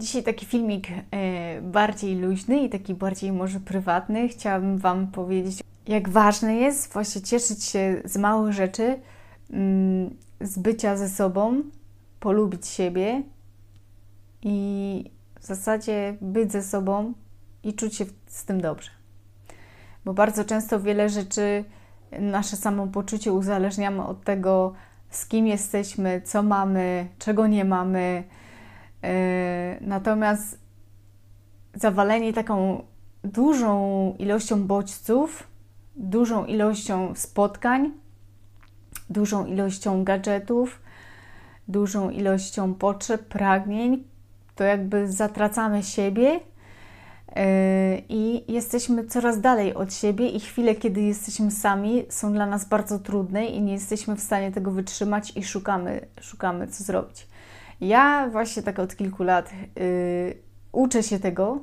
Dzisiaj taki filmik e, bardziej luźny i taki bardziej może prywatny. Chciałabym Wam powiedzieć, jak ważne jest właśnie cieszyć się z małych rzeczy, mm, z bycia ze sobą, polubić siebie i w zasadzie być ze sobą i czuć się z tym dobrze. Bo bardzo często wiele rzeczy, nasze samopoczucie uzależniamy od tego, z kim jesteśmy, co mamy, czego nie mamy natomiast zawalenie taką dużą ilością bodźców, dużą ilością spotkań, dużą ilością gadżetów, dużą ilością potrzeb, pragnień, to jakby zatracamy siebie e, i jesteśmy coraz dalej od siebie, i chwile, kiedy jesteśmy sami, są dla nas bardzo trudne i nie jesteśmy w stanie tego wytrzymać i szukamy, szukamy co zrobić. Ja właśnie tak od kilku lat y, uczę się tego,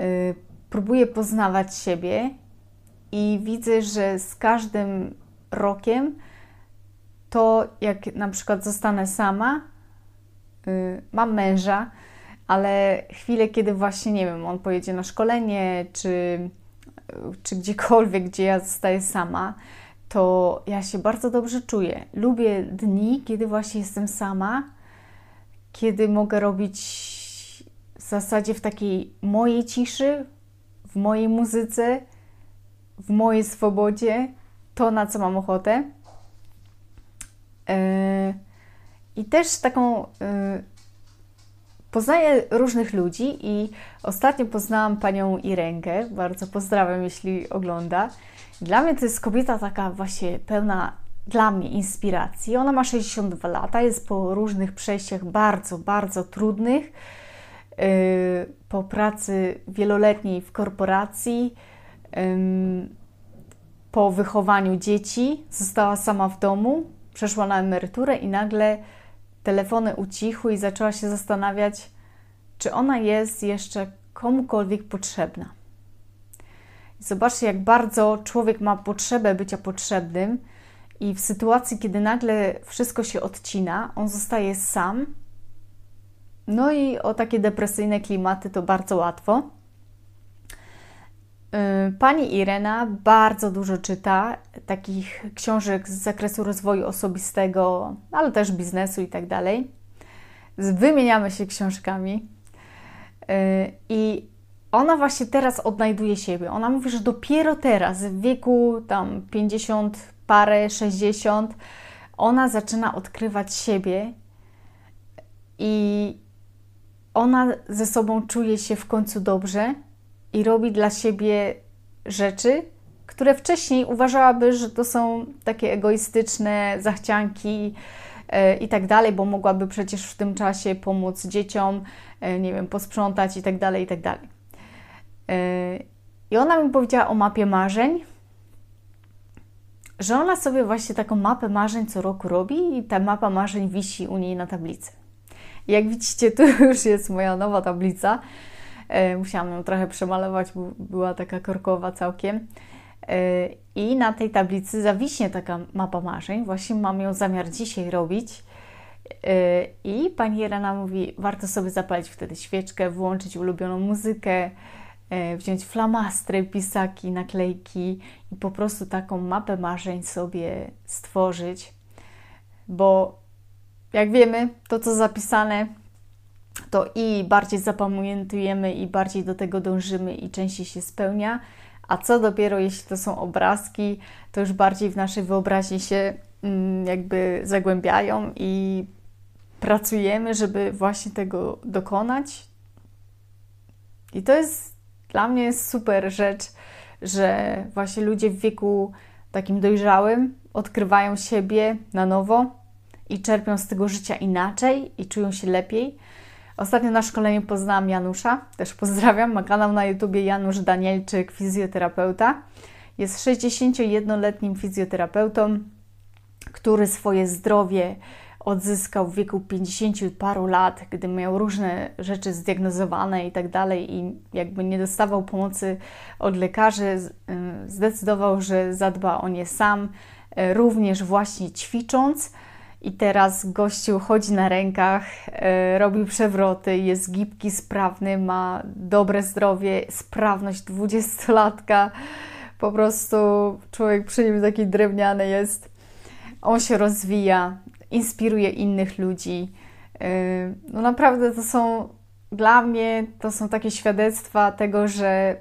y, próbuję poznawać siebie i widzę, że z każdym rokiem to jak na przykład zostanę sama, y, mam męża, ale chwilę, kiedy właśnie, nie wiem, on pojedzie na szkolenie, czy, czy gdziekolwiek, gdzie ja zostaję sama, to ja się bardzo dobrze czuję. Lubię dni, kiedy właśnie jestem sama kiedy mogę robić w zasadzie w takiej mojej ciszy, w mojej muzyce, w mojej swobodzie, to na co mam ochotę. E, I też taką e, poznaję różnych ludzi i ostatnio poznałam panią Irenkę, bardzo pozdrawiam, jeśli ogląda. Dla mnie to jest kobieta taka właśnie pełna dla mnie inspiracji. Ona ma 62 lata, jest po różnych przejściach bardzo, bardzo trudnych, yy, po pracy wieloletniej w korporacji, po wychowaniu dzieci, została sama w domu, przeszła na emeryturę i nagle telefony ucichły i zaczęła się zastanawiać, czy ona jest jeszcze komukolwiek potrzebna. Zobaczcie, jak bardzo człowiek ma potrzebę bycia potrzebnym i w sytuacji, kiedy nagle wszystko się odcina, on zostaje sam. No i o takie depresyjne klimaty to bardzo łatwo. Y, pani Irena bardzo dużo czyta takich książek z zakresu rozwoju osobistego, ale też biznesu i tak dalej. Wymieniamy się książkami. Y, I ona właśnie teraz odnajduje siebie. Ona mówi, że dopiero teraz, w wieku tam 50 parę 60, ona zaczyna odkrywać siebie i ona ze sobą czuje się w końcu dobrze i robi dla siebie rzeczy, które wcześniej uważałaby, że to są takie egoistyczne zachcianki e, i tak dalej, bo mogłaby przecież w tym czasie pomóc dzieciom, e, nie wiem, posprzątać i tak dalej, i tak dalej. E, I ona mi powiedziała o mapie marzeń, że ona sobie właśnie taką mapę marzeń co roku robi i ta mapa marzeń wisi u niej na tablicy. Jak widzicie, tu już jest moja nowa tablica. E, musiałam ją trochę przemalować, bo była taka korkowa całkiem. E, I na tej tablicy zawiśnie taka mapa marzeń. Właśnie mam ją zamiar dzisiaj robić. I pani Irena mówi, warto sobie zapalić wtedy świeczkę, włączyć ulubioną muzykę, wziąć flamastry, pisaki, naklejki i po prostu taką mapę marzeń sobie stworzyć, bo jak wiemy, to co zapisane, to i bardziej zapamiętujemy, i bardziej do tego dążymy, i częściej się spełnia. A co dopiero, jeśli to są obrazki, to już bardziej w naszej wyobraźni się mm, jakby zagłębiają i pracujemy, żeby właśnie tego dokonać. I to jest dla mnie jest super rzecz, że właśnie ludzie w wieku takim dojrzałym odkrywają siebie na nowo i czerpią z tego życia inaczej i czują się lepiej. Ostatnio na szkoleniu poznałam Janusza, też pozdrawiam, ma kanał na YouTubie Janusz Danielczyk, fizjoterapeuta. Jest 61-letnim fizjoterapeutą, który swoje zdrowie odzyskał w wieku 50 paru lat, gdy miał różne rzeczy zdiagnozowane i tak dalej, i jakby nie dostawał pomocy od lekarzy, y, zdecydował, że zadba o nie sam, y, również właśnie ćwicząc I teraz gościu chodzi na rękach, e, robi przewroty, jest gibki, sprawny, ma dobre zdrowie, sprawność dwudziestolatka. Po prostu człowiek przy nim taki drewniany jest. On się rozwija, inspiruje innych ludzi. E, no naprawdę to są dla mnie to są takie świadectwa tego, że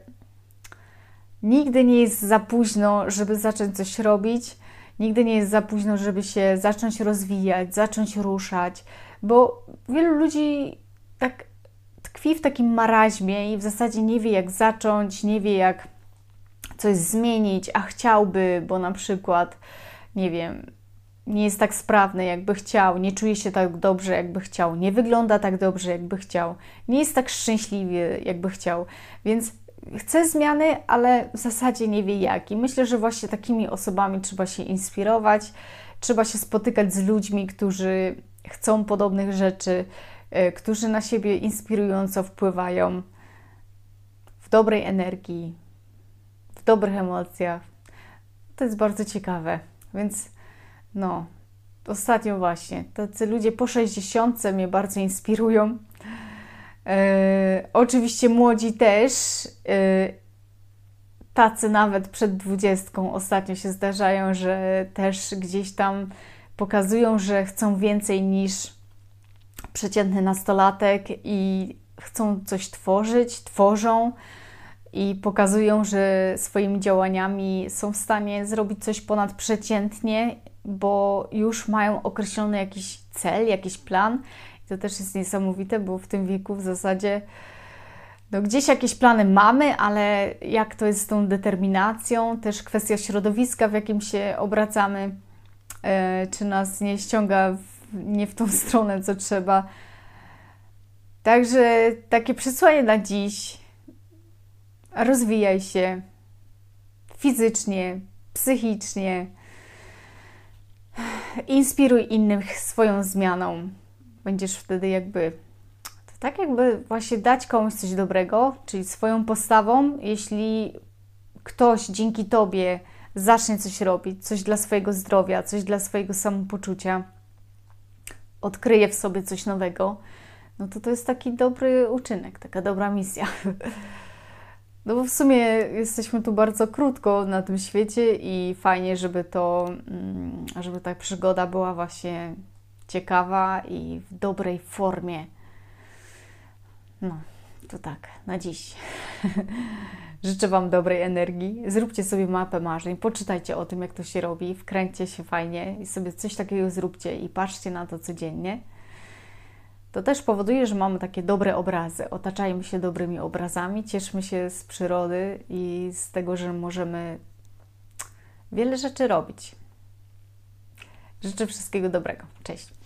nigdy nie jest za późno, żeby zacząć coś robić Nigdy nie jest za późno, żeby się zacząć rozwijać, zacząć ruszać, bo wielu ludzi tak tkwi w takim maraźmie i w zasadzie nie wie, jak zacząć, nie wie, jak coś zmienić, a chciałby, bo na przykład, nie wiem, nie jest tak sprawny, jakby chciał, nie czuje się tak dobrze, jakby chciał, nie wygląda tak dobrze, jakby chciał, nie jest tak szczęśliwy, jakby chciał. Więc chce zmiany, ale w zasadzie nie wie jak. I myślę, że właśnie takimi osobami trzeba się inspirować, trzeba się spotykać z ludźmi, którzy chcą podobnych rzeczy, e, którzy na siebie inspirująco wpływają w dobrej energii, w dobrych emocjach. To jest bardzo ciekawe. Więc no, ostatnio właśnie, tacy ludzie po 60 mnie bardzo inspirują. E, oczywiście młodzi też, e, tacy nawet przed dwudziestką ostatnio się zdarzają, że też gdzieś tam pokazują, że chcą więcej niż przeciętny nastolatek i chcą coś tworzyć, tworzą i pokazują, że swoimi działaniami są w stanie zrobić coś ponadprzeciętnie, bo już mają określony jakiś cel, jakiś plan to też jest niesamowite, bo w tym wieku w zasadzie no gdzieś jakieś plany mamy, ale jak to jest z tą determinacją, też kwestia środowiska, w jakim się obracamy, e, czy nas nie ściąga w, nie w tą stronę, co trzeba. Także takie przesłanie na dziś. Rozwijaj się fizycznie, psychicznie. Inspiruj innych swoją zmianą będziesz wtedy jakby to tak jakby właśnie dać komuś coś dobrego, czyli swoją postawą, jeśli ktoś dzięki tobie zacznie coś robić, coś dla swojego zdrowia, coś dla swojego samopoczucia, odkryje w sobie coś nowego, no to to jest taki dobry uczynek, taka dobra misja. No bo w sumie jesteśmy tu bardzo krótko na tym świecie i fajnie, żeby to, mm, żeby ta przygoda była właśnie ciekawa i w dobrej formie. No, to tak, na dziś. Życzę Wam dobrej energii. Zróbcie sobie mapę marzeń, poczytajcie o tym, jak to się robi, wkręćcie się fajnie i sobie coś takiego zróbcie i patrzcie na to codziennie. To też powoduje, że mamy takie dobre obrazy. Otaczajmy się dobrymi obrazami, cieszmy się z przyrody i z tego, że możemy wiele rzeczy robić. Życzę wszystkiego dobrego. Cześć.